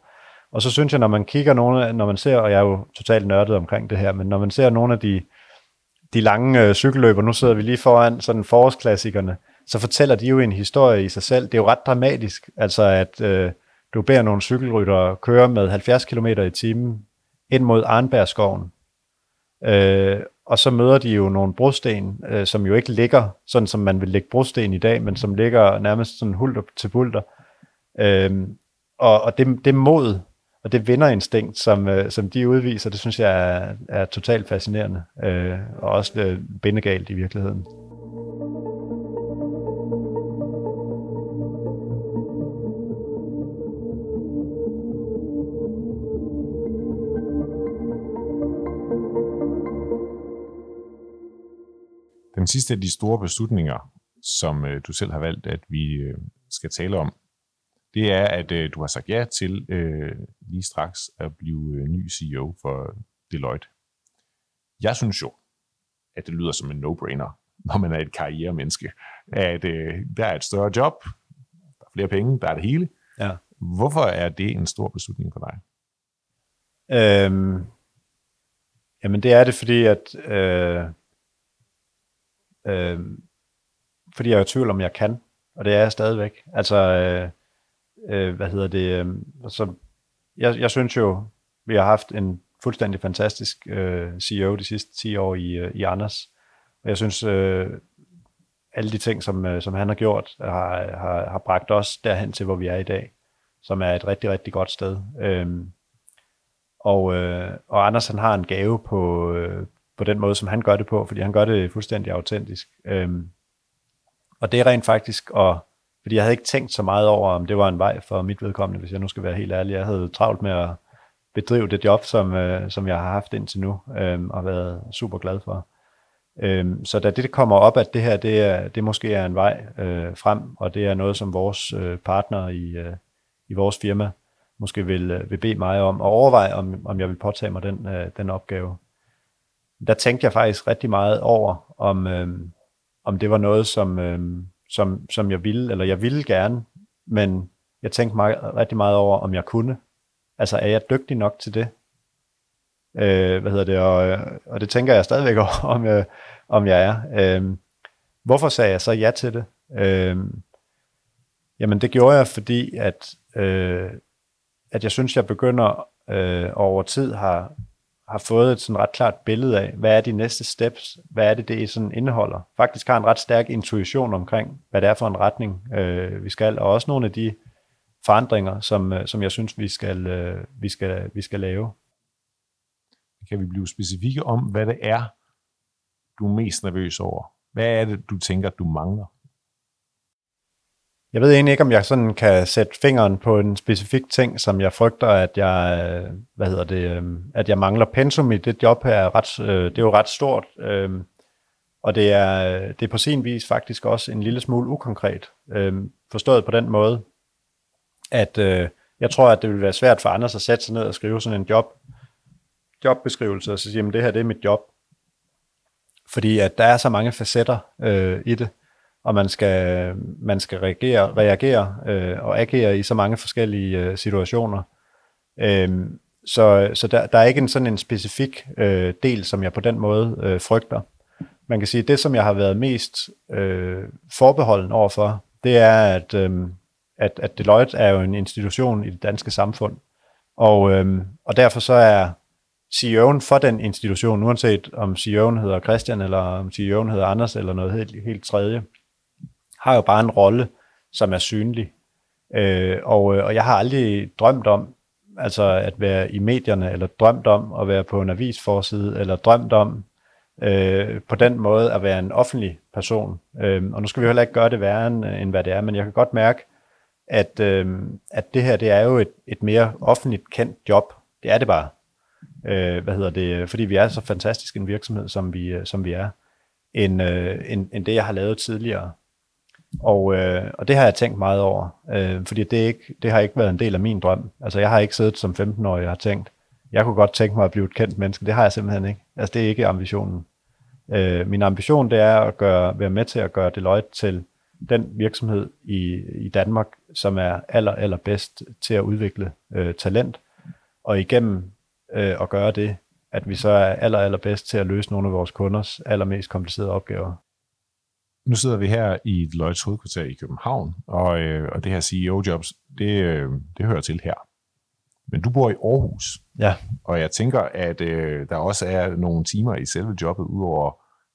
S2: Og så synes jeg, når man kigger nogle, når man ser, og jeg er jo totalt nørdet omkring det her, men når man ser nogle af de, de lange øh, cykelløber, nu sidder vi lige foran sådan forårsklassikerne, så fortæller de jo en historie i sig selv. Det er jo ret dramatisk, altså at øh, du beder nogle cykelryttere køre med 70 km i timen ind mod Arnbergskoven. Øh, og så møder de jo nogle brosten, øh, som jo ikke ligger sådan, som man vil lægge brosten i dag, men som ligger nærmest sådan hulter til bulter. Øh, og og det, det mod og det vinderinstinkt, som, øh, som de udviser, det synes jeg er, er totalt fascinerende, øh, og også øh, bindegalt i virkeligheden.
S1: Den sidste af de store beslutninger, som øh, du selv har valgt, at vi øh, skal tale om, det er, at øh, du har sagt ja til øh, lige straks at blive øh, ny CEO for Deloitte. Jeg synes jo, at det lyder som en no-brainer, *laughs* når man er et karrieremenneske, at øh, der er et større job, der er flere penge, der er det hele.
S2: Ja.
S1: Hvorfor er det en stor beslutning for dig?
S2: Øhm, jamen det er det, fordi at øh, øh, fordi jeg er i tvivl om, jeg kan, og det er jeg stadigvæk. Altså, øh, øh, hvad hedder det, øh, så jeg, jeg synes jo, vi har haft en fuldstændig fantastisk øh, CEO de sidste 10 år i, øh, i Anders, og jeg synes, øh, alle de ting, som, øh, som han har gjort, har, har, har bragt os derhen til, hvor vi er i dag, som er et rigtig, rigtig godt sted. Øh, og, øh, og Anders han har en gave på, øh, på den måde, som han gør det på, fordi han gør det fuldstændig autentisk. Øhm, og det er rent faktisk, og, fordi jeg havde ikke tænkt så meget over, om det var en vej for mit vedkommende, hvis jeg nu skal være helt ærlig. Jeg havde travlt med at bedrive det job, som, øh, som jeg har haft indtil nu, øh, og været super glad for. Øh, så da det kommer op, at det her det er, det måske er en vej øh, frem, og det er noget, som vores øh, partner i, øh, i vores firma måske vil, øh, vil bede mig om, og overveje, om, om jeg vil påtage mig den, øh, den opgave. Der tænkte jeg faktisk rigtig meget over, om, øh, om det var noget, som, øh, som, som jeg ville, eller jeg ville gerne, men jeg tænkte meget, rigtig meget over, om jeg kunne. Altså, er jeg dygtig nok til det? Øh, hvad hedder det? Og, og det tænker jeg stadigvæk *laughs* over, om jeg, om jeg er. Øh, hvorfor sagde jeg så ja til det? Øh, jamen, det gjorde jeg, fordi at, øh, at jeg synes, jeg begynder øh, over tid har, har fået et sådan ret klart billede af, hvad er de næste steps, hvad er det, det sådan indeholder. Faktisk har en ret stærk intuition omkring, hvad det er for en retning, øh, vi skal, og også nogle af de forandringer, som, øh, som jeg synes, vi skal, øh, vi, skal, vi skal lave.
S1: Kan vi blive specifikke om, hvad det er, du er mest nervøs over? Hvad er det, du tænker, du mangler?
S2: Jeg ved egentlig ikke, om jeg sådan kan sætte fingeren på en specifik ting, som jeg frygter, at jeg, øh, hvad hedder det, øh, at jeg mangler pensum i det job her. Er ret, øh, det er jo ret stort, og det er, det er på sin vis faktisk også en lille smule ukonkret. Forstået på den måde, at jeg tror, at det vil være svært for andre at sætte sig ned og skrive sådan en job, jobbeskrivelse, og så sige, at det her det er mit job. Fordi at der er så mange facetter øh, i det, og man skal, man skal reagere, reagere øh, og agere i så mange forskellige øh, situationer. Øh, så så der, der er ikke en sådan en specifik øh, del, som jeg på den måde øh, frygter. Man kan sige, at det, som jeg har været mest øh, forbeholden overfor, det er, at, øh, at, at Deloitte er jo en institution i det danske samfund. Og, øh, og derfor så er CEO'en for den institution, uanset om CEO'en hedder Christian, eller om CEO'en hedder Anders, eller noget helt, helt tredje, har jo bare en rolle, som er synlig. Øh, og, øh, og jeg har aldrig drømt om altså at være i medierne, eller drømt om at være på en avisforside, eller drømt om øh, på den måde at være en offentlig person. Øh, og nu skal vi heller ikke gøre det værre, end, øh, end hvad det er, men jeg kan godt mærke, at, øh, at det her det er jo et, et mere offentligt kendt job. Det er det bare. Øh, hvad hedder det? Fordi vi er så fantastisk en virksomhed, som vi, øh, som vi er, end, øh, end, end det, jeg har lavet tidligere. Og, øh, og det har jeg tænkt meget over, øh, fordi det, ikke, det har ikke været en del af min drøm. Altså jeg har ikke siddet som 15-årig og har tænkt, jeg kunne godt tænke mig at blive et kendt menneske. Det har jeg simpelthen ikke. Altså det er ikke ambitionen. Øh, min ambition det er at gøre, være med til at gøre Deloitte til den virksomhed i, i Danmark, som er aller, aller bedst til at udvikle øh, talent, og igennem øh, at gøre det, at vi så er aller, aller bedst til at løse nogle af vores kunders allermest komplicerede opgaver.
S1: Nu sidder vi her i Deloittes hovedkvarter i København, og, øh, og det her CEO-jobs, det, øh, det hører til her. Men du bor i Aarhus,
S2: ja.
S1: og jeg tænker, at øh, der også er nogle timer i selve jobbet, udover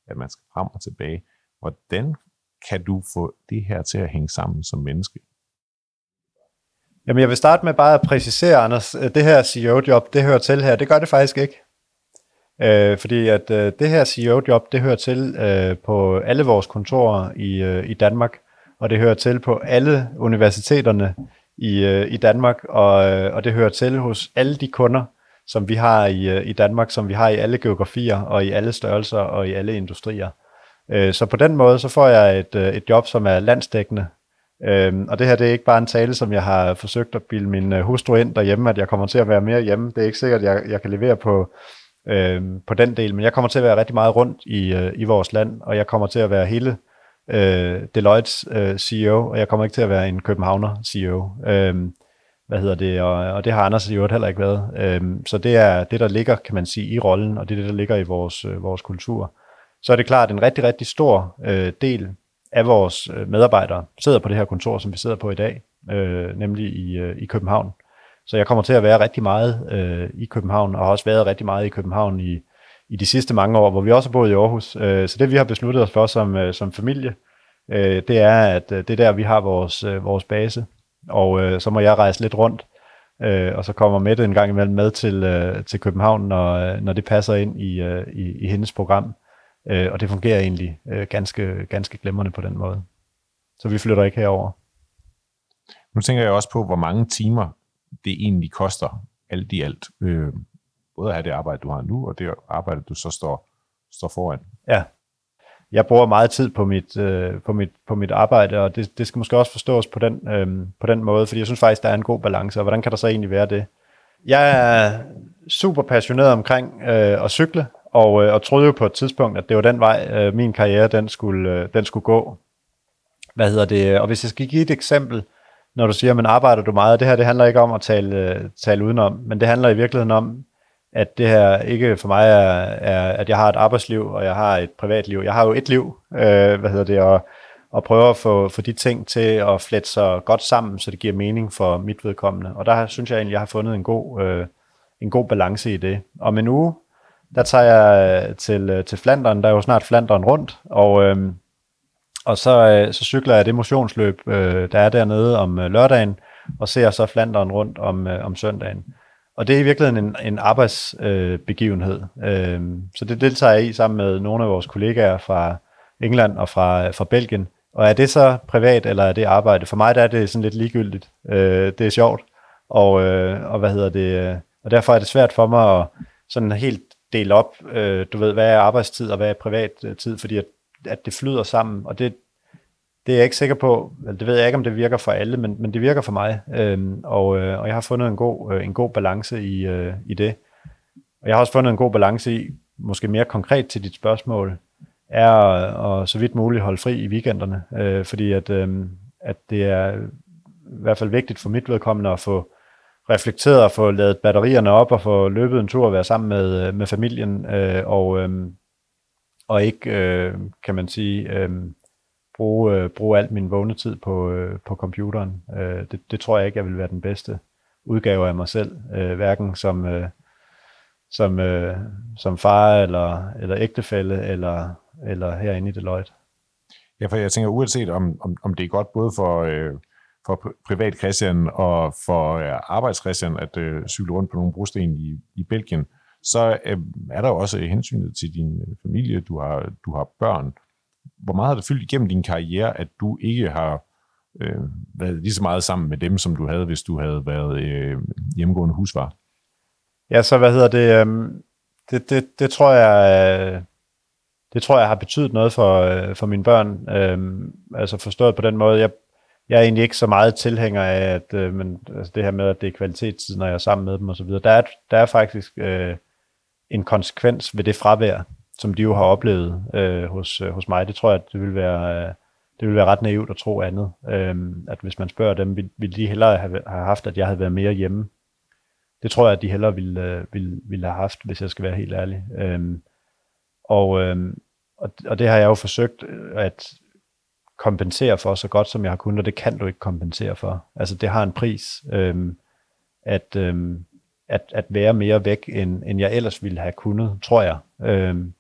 S1: at man skal frem og tilbage. Hvordan kan du få det her til at hænge sammen som menneske?
S2: Jamen, jeg vil starte med bare at præcisere, Anders, det her CEO-job, det hører til her. Det gør det faktisk ikke. Øh, fordi at øh, det her CEO-job, det hører til øh, på alle vores kontorer i, øh, i Danmark, og det hører til på alle universiteterne i, øh, i Danmark, og, øh, og det hører til hos alle de kunder, som vi har i, øh, i Danmark, som vi har i alle geografier og i alle størrelser og i alle industrier. Øh, så på den måde, så får jeg et, øh, et job, som er landsdækkende, Øhm, og det her det er ikke bare en tale, som jeg har forsøgt at bilde min øh, hustru ind derhjemme, at jeg kommer til at være mere hjemme. Det er ikke sikkert, at jeg, jeg kan levere på, øh, på den del, men jeg kommer til at være rigtig meget rundt i, øh, i vores land, og jeg kommer til at være hele øh, Deloittes øh, CEO, og jeg kommer ikke til at være en Københavner CEO. Øh, hvad hedder det, og, og det har Anders i øvrigt heller ikke været. Øhm, så det er det, der ligger, kan man sige, i rollen, og det er det, der ligger i vores, øh, vores kultur. Så er det klart, at en rigtig, rigtig stor øh, del af vores øh, medarbejdere sidder på det her kontor, som vi sidder på i dag, øh, nemlig i, øh, i København. Så jeg kommer til at være rigtig meget øh, i København, og har også været rigtig meget i København i, i de sidste mange år, hvor vi også har boet i Aarhus. Øh, så det vi har besluttet os for som, øh, som familie, øh, det er, at øh, det er der, vi har vores, øh, vores base. Og øh, så må jeg rejse lidt rundt, øh, og så kommer Mette en gang imellem med til, øh, til København, når, øh, når det passer ind i, øh, i, i hendes program. Øh, og det fungerer egentlig øh, ganske, ganske glemrende på den måde. Så vi flytter ikke herover.
S1: Nu tænker jeg også på, hvor mange timer det egentlig koster alt i alt. Øh, både at have det arbejde, du har nu, og det arbejde, du så står, står foran.
S2: Ja. Jeg bruger meget tid på mit, øh, på mit, på mit arbejde, og det, det skal måske også forstås på den, øh, på den måde, fordi jeg synes faktisk, der er en god balance, og hvordan kan der så egentlig være det? Jeg er super passioneret omkring øh, at cykle, og, øh, og troede jo på et tidspunkt, at det var den vej, øh, min karriere den skulle, øh, den skulle gå. Hvad hedder det? Og hvis jeg skal give et eksempel, når du siger, men arbejder du meget, det her det handler ikke om at tale, tale udenom, men det handler i virkeligheden om, at det her ikke for mig er, er, at jeg har et arbejdsliv, og jeg har et privatliv. Jeg har jo et liv, øh, hvad hedder det, og, og prøver at få, få de ting til at flette sig godt sammen, så det giver mening for mit vedkommende. Og der synes jeg egentlig, jeg har fundet en god, øh, en god balance i det. Om en uge, der tager jeg til, øh, til Flanderen, der er jo snart Flanderen rundt, og, øh, og så, øh, så cykler jeg det motionsløb, øh, der er dernede om øh, lørdagen, og ser så Flanderen rundt om, øh, om søndagen. Og det er i virkeligheden en, en arbejdsbegivenhed. Øh, så det deltager jeg i sammen med nogle af vores kollegaer fra England og fra, øh, fra Belgien. Og er det så privat, eller er det arbejde? For mig der er det sådan lidt ligegyldigt. Øh, det er sjovt. Og, øh, og hvad hedder det? Øh, og derfor er det svært for mig at sådan helt dele op, øh, du ved, hvad er arbejdstid og hvad er privat øh, tid, fordi at, at det flyder sammen, og det, det er jeg ikke sikker på, eller det ved jeg ikke, om det virker for alle, men, men det virker for mig, øhm, og, øh, og jeg har fundet en god, øh, en god balance i, øh, i det. Og jeg har også fundet en god balance i, måske mere konkret til dit spørgsmål, er at, så vidt muligt holde fri i weekenderne, øh, fordi at, øh, at det er i hvert fald vigtigt for mit vedkommende at få reflekteret og få lavet batterierne op og få løbet en tur og være sammen med, øh, med familien. Øh, og, øh, og ikke, øh, kan man sige, øh, bruge, øh, bruge alt min vågne tid på, øh, på computeren. Øh, det, det tror jeg ikke, jeg vil være den bedste udgave af mig selv, øh, hverken som, øh, som, øh, som far eller, eller ægtefælle eller, eller herinde i Deloitte.
S1: Ja, for jeg tænker, uanset om, om, om det er godt både for, øh, for privat Christian og for øh, arbejds Christian at øh, cykle rundt på nogle brosten i, i Belgien, så øh, er der jo også hensynet til din øh, familie, du har, du har børn. Hvor meget har det fyldt igennem din karriere, at du ikke har øh, været lige så meget sammen med dem, som du havde, hvis du havde været øh, hjemmegående husvar?
S2: Ja, så hvad hedder det? Øh, det, det, det tror jeg... Øh, det tror jeg har betydet noget for, øh, for mine børn. Øhm, altså forstået på den måde, jeg, jeg er egentlig ikke så meget tilhænger af, at øh, men, altså det her med, at det er kvalitetstid, når jeg er sammen med dem osv. Der er, der er faktisk øh, en konsekvens ved det fravær, som de jo har oplevet øh, hos, øh, hos mig. Det tror jeg, at det vil være, øh, det vil være ret naivt at tro andet. Øh, at hvis man spørger dem, vil, vil de hellere have, have haft, at jeg havde været mere hjemme. Det tror jeg, at de hellere ville, øh, ville, ville have haft, hvis jeg skal være helt ærlig. Øh, og, øh, og, og det har jeg jo forsøgt øh, at kompensere for så godt, som jeg har kunnet, og det kan du ikke kompensere for. Altså, det har en pris, øhm, at, øhm, at, at være mere væk, end, end jeg ellers ville have kunnet, tror jeg. Øhm,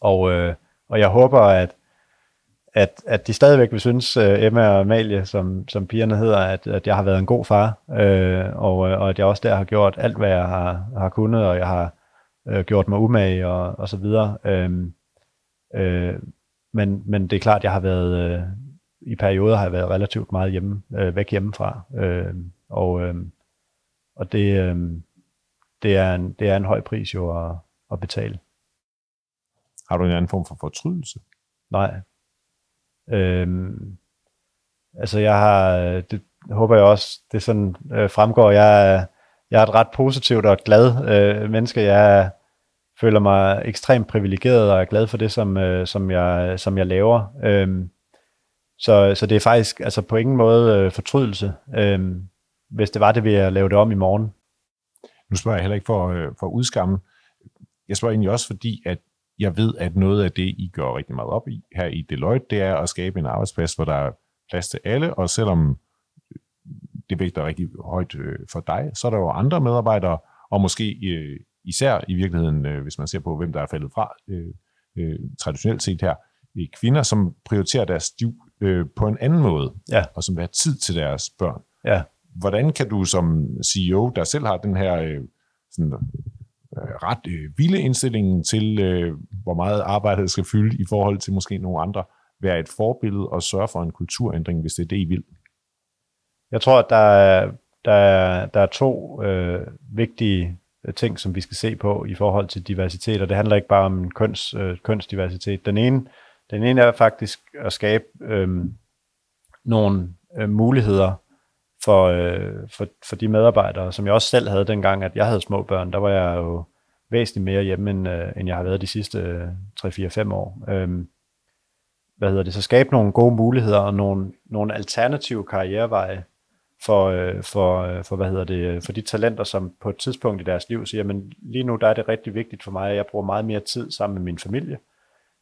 S2: og, øh, og jeg håber, at, at, at de stadigvæk vil synes, øh, Emma og Amalie, som, som pigerne hedder, at, at jeg har været en god far, øh, og, øh, og at jeg også der har gjort alt, hvad jeg har, har kunnet, og jeg har øh, gjort mig umage og, og så videre. Øhm, øh, men, men det er klart, at jeg har været, øh, i perioder har jeg været relativt meget hjemme, øh, væk hjemmefra. Øh, og øh, og det, øh, det, er en, det er en høj pris jo at, at betale.
S1: Har du en anden form for fortrydelse?
S2: Nej. Øhm, Altså jeg har, det håber jeg også, det sådan øh, fremgår, jeg, jeg er et ret positivt og glad øh, menneske. Jeg føler mig ekstremt privilegeret og er glad for det, som, øh, som, jeg, som jeg laver. Øhm, så, så det er faktisk altså på ingen måde øh, fortrydelse. Øhm, hvis det var det, ville jeg lave det om i morgen.
S1: Nu spørger jeg heller ikke for, øh, for at udskamme. Jeg spørger egentlig også, fordi at jeg ved, at noget af det, I gør rigtig meget op i her i Deloitte, det er at skabe en arbejdsplads, hvor der er plads til alle, og selvom det vægter rigtig højt øh, for dig, så er der jo andre medarbejdere, og måske øh, især i virkeligheden, hvis man ser på, hvem der er faldet fra, traditionelt set her, kvinder, som prioriterer deres liv på en anden måde,
S2: ja.
S1: og som vil have tid til deres børn.
S2: Ja.
S1: Hvordan kan du som CEO, der selv har den her øh, sådan, øh, ret øh, vilde indstilling til, øh, hvor meget arbejdet skal fylde i forhold til måske nogle andre, være et forbillede og sørge for en kulturændring, hvis det er det, I vil?
S2: Jeg tror, at der er, der er, der er to øh, vigtige øh, ting, som vi skal se på i forhold til diversitet, og det handler ikke bare om køns, øh, kønsdiversitet. Den ene, den ene er faktisk at skabe øh, nogle øh, muligheder for, øh, for, for de medarbejdere, som jeg også selv havde dengang, at jeg havde små børn. Der var jeg jo væsentligt mere hjemme, end, øh, end jeg har været de sidste øh, 3-4-5 år. Øhm, hvad hedder det? Så skabe nogle gode muligheder og nogle, nogle alternative karriereveje for, øh, for, øh, for, hvad hedder det, øh, for de talenter, som på et tidspunkt i deres liv siger, men lige nu der er det rigtig vigtigt for mig, at jeg bruger meget mere tid sammen med min familie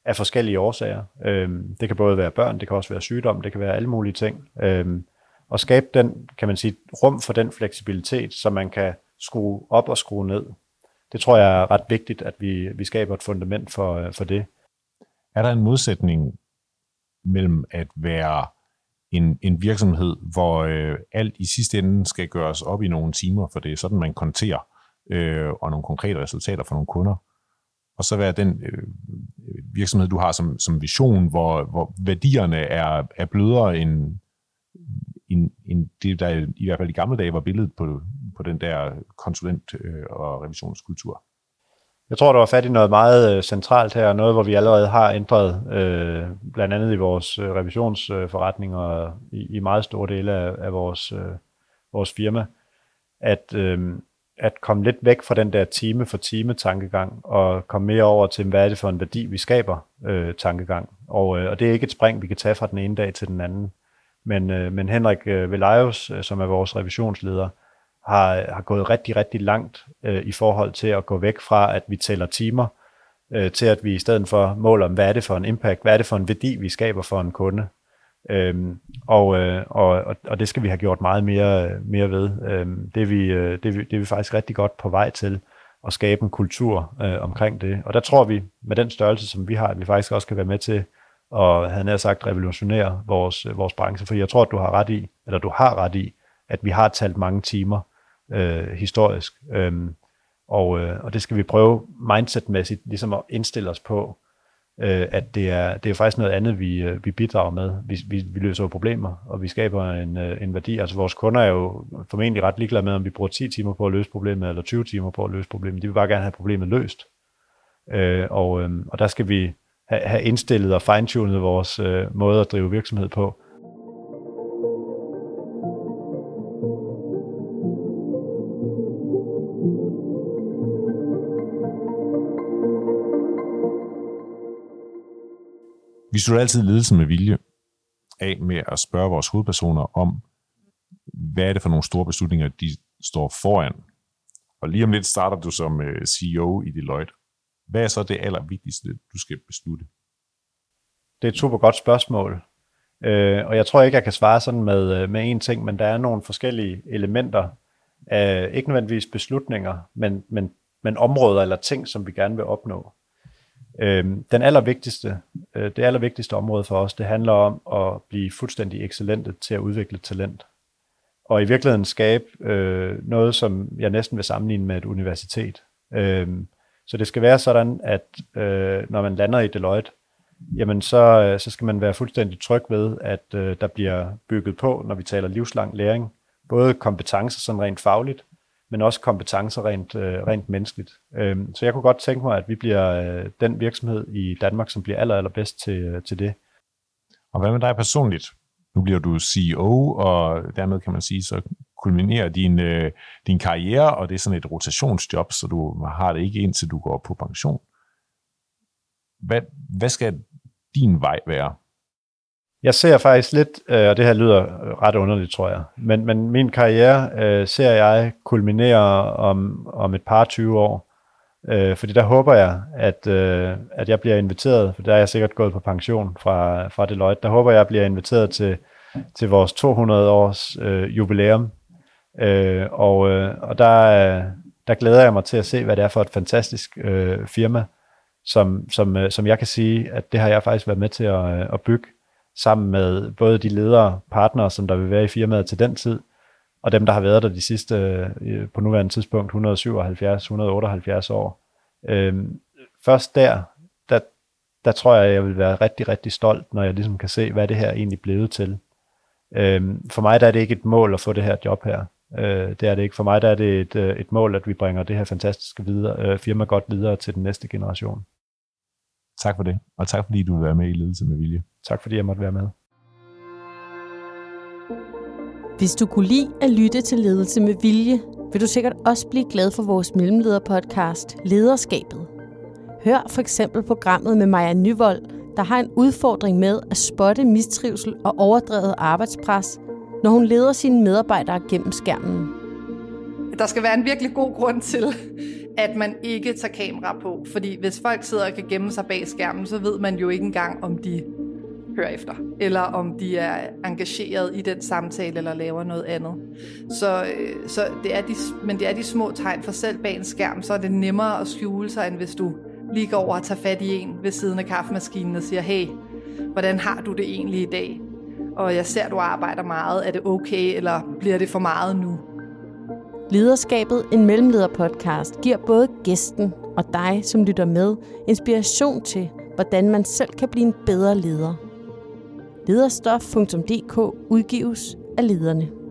S2: af forskellige årsager. Øhm, det kan både være børn, det kan også være sygdom, det kan være alle mulige ting. Øhm, og skabe den, kan man sige, rum for den fleksibilitet, så man kan skrue op og skrue ned. Det tror jeg er ret vigtigt, at vi, vi skaber et fundament for, øh, for det.
S1: Er der en modsætning mellem at være en, en virksomhed, hvor øh, alt i sidste ende skal gøres op i nogle timer, for det er sådan, man konterer øh, og nogle konkrete resultater for nogle kunder. Og så være den øh, virksomhed, du har som, som vision, hvor, hvor værdierne er, er blødere end, end, end det, der i hvert fald i gamle dage var billedet på, på den der konsulent- øh, og revisionskultur.
S2: Jeg tror, der var fat i noget meget øh, centralt her, noget, hvor vi allerede har ændret, øh, blandt andet i vores øh, revisionsforretning og i, i meget store dele af, af vores, øh, vores firma, at, øh, at komme lidt væk fra den der time for time tankegang og komme mere over til, hvad er det for en værdi, vi skaber øh, tankegang. Og, øh, og det er ikke et spring, vi kan tage fra den ene dag til den anden. Men, øh, men Henrik øh, Velajos, øh, som er vores revisionsleder, har, har gået rigtig, rigtig langt øh, i forhold til at gå væk fra, at vi tæller timer, øh, til at vi i stedet for måler, hvad er det for en impact, hvad er det for en værdi, vi skaber for en kunde. Øhm, og, øh, og, og det skal vi have gjort meget mere, mere ved. Øhm, det, er vi, øh, det, er vi, det er vi faktisk rigtig godt på vej til at skabe en kultur øh, omkring det. Og der tror vi, med den størrelse, som vi har, at vi faktisk også kan være med til og havde nær sagt, revolutionere vores, øh, vores branche. For jeg tror, at du har ret i, eller du har ret i, at vi har talt mange timer, øh, historisk. Øhm, og, øh, og det skal vi prøve mindsetmæssigt ligesom at indstille os på, øh, at det er, det er faktisk noget andet, vi, øh, vi bidrager med. Vi, vi, vi løser problemer, og vi skaber en, øh, en værdi. Altså vores kunder er jo formentlig ret ligeglade med, om vi bruger 10 timer på at løse problemet, eller 20 timer på at løse problemet. De vil bare gerne have problemet løst. Øh, og, øh, og der skal vi have, have indstillet og fine-tunet vores øh, måde at drive virksomhed på,
S1: Vi slutter altid ledelsen med vilje af med at spørge vores hovedpersoner om, hvad er det for nogle store beslutninger, de står foran. Og lige om lidt starter du som øh, CEO i Deloitte. Hvad er så det allervigtigste, du skal beslutte?
S2: Det er et super godt spørgsmål. Øh, og jeg tror ikke, jeg kan svare sådan med, øh, med én ting, men der er nogle forskellige elementer af, ikke nødvendigvis beslutninger, men, men, men områder eller ting, som vi gerne vil opnå. Øh, den allervigtigste, øh, det allervigtigste område for os, det handler om at blive fuldstændig excellente til at udvikle talent. Og i virkeligheden skabe øh, noget, som jeg næsten vil sammenligne med et universitet. Øh, så det skal være sådan, at øh, når man lander i Deloitte, jamen så, øh, så skal man være fuldstændig tryg ved, at øh, der bliver bygget på, når vi taler livslang læring, både kompetencer sådan rent fagligt, men også kompetencer rent, øh, rent menneskeligt. Øh, så jeg kunne godt tænke mig, at vi bliver øh, den virksomhed i Danmark, som bliver aller, allerbedst til, øh, til det.
S1: Og hvad med dig personligt? nu bliver du CEO, og dermed kan man sige, så kulminerer din, øh, din karriere, og det er sådan et rotationsjob, så du har det ikke indtil du går på pension. Hvad, hvad skal din vej være?
S2: Jeg ser faktisk lidt, øh, og det her lyder ret underligt, tror jeg, men, men min karriere øh, ser jeg kulminere om, om et par 20 år. Øh, fordi der håber jeg, at, øh, at jeg bliver inviteret, for der er jeg sikkert gået på pension fra, fra Deloitte, der håber jeg, at jeg bliver inviteret til, til vores 200 års øh, jubilæum. Øh, og øh, og der, øh, der glæder jeg mig til at se, hvad det er for et fantastisk øh, firma, som, som, øh, som jeg kan sige, at det har jeg faktisk været med til at, øh, at bygge sammen med både de ledere, partnere, som der vil være i firmaet til den tid, og dem, der har været der de sidste, øh, på nuværende tidspunkt, 177-178 år. Øh, først der, der, der tror jeg, jeg vil være rigtig, rigtig stolt, når jeg ligesom kan se, hvad det her egentlig blevet til. Øhm, for mig der er det ikke et mål at få det her job her. Øh, det er det ikke. For mig der er det et, øh, et mål, at vi bringer det her fantastiske videre, øh, firma godt videre til den næste generation.
S1: Tak for det, og tak fordi du vil være med i Ledelse med Vilje.
S2: Tak fordi jeg måtte være med.
S3: Hvis du kunne lide at lytte til Ledelse med Vilje, vil du sikkert også blive glad for vores mellemlederpodcast Lederskabet. Hør for eksempel programmet med Maja Nyvold, der har en udfordring med at spotte mistrivsel og overdrevet arbejdspres, når hun leder sine medarbejdere gennem skærmen.
S4: Der skal være en virkelig god grund til, at man ikke tager kamera på. Fordi hvis folk sidder og kan gemme sig bag skærmen, så ved man jo ikke engang, om de hører efter, eller om de er engageret i den samtale, eller laver noget andet. Så, øh, så det er de, men det er de små tegn, for selv bag en skærm, så er det nemmere at skjule sig, end hvis du lige går over og tager fat i en ved siden af kaffemaskinen og siger, hey, hvordan har du det egentlig i dag? Og jeg ser, at du arbejder meget. Er det okay, eller bliver det for meget nu?
S3: Lederskabet, en mellemlederpodcast, giver både gæsten og dig, som lytter med, inspiration til, hvordan man selv kan blive en bedre leder. Lederstof.dk udgives af lederne.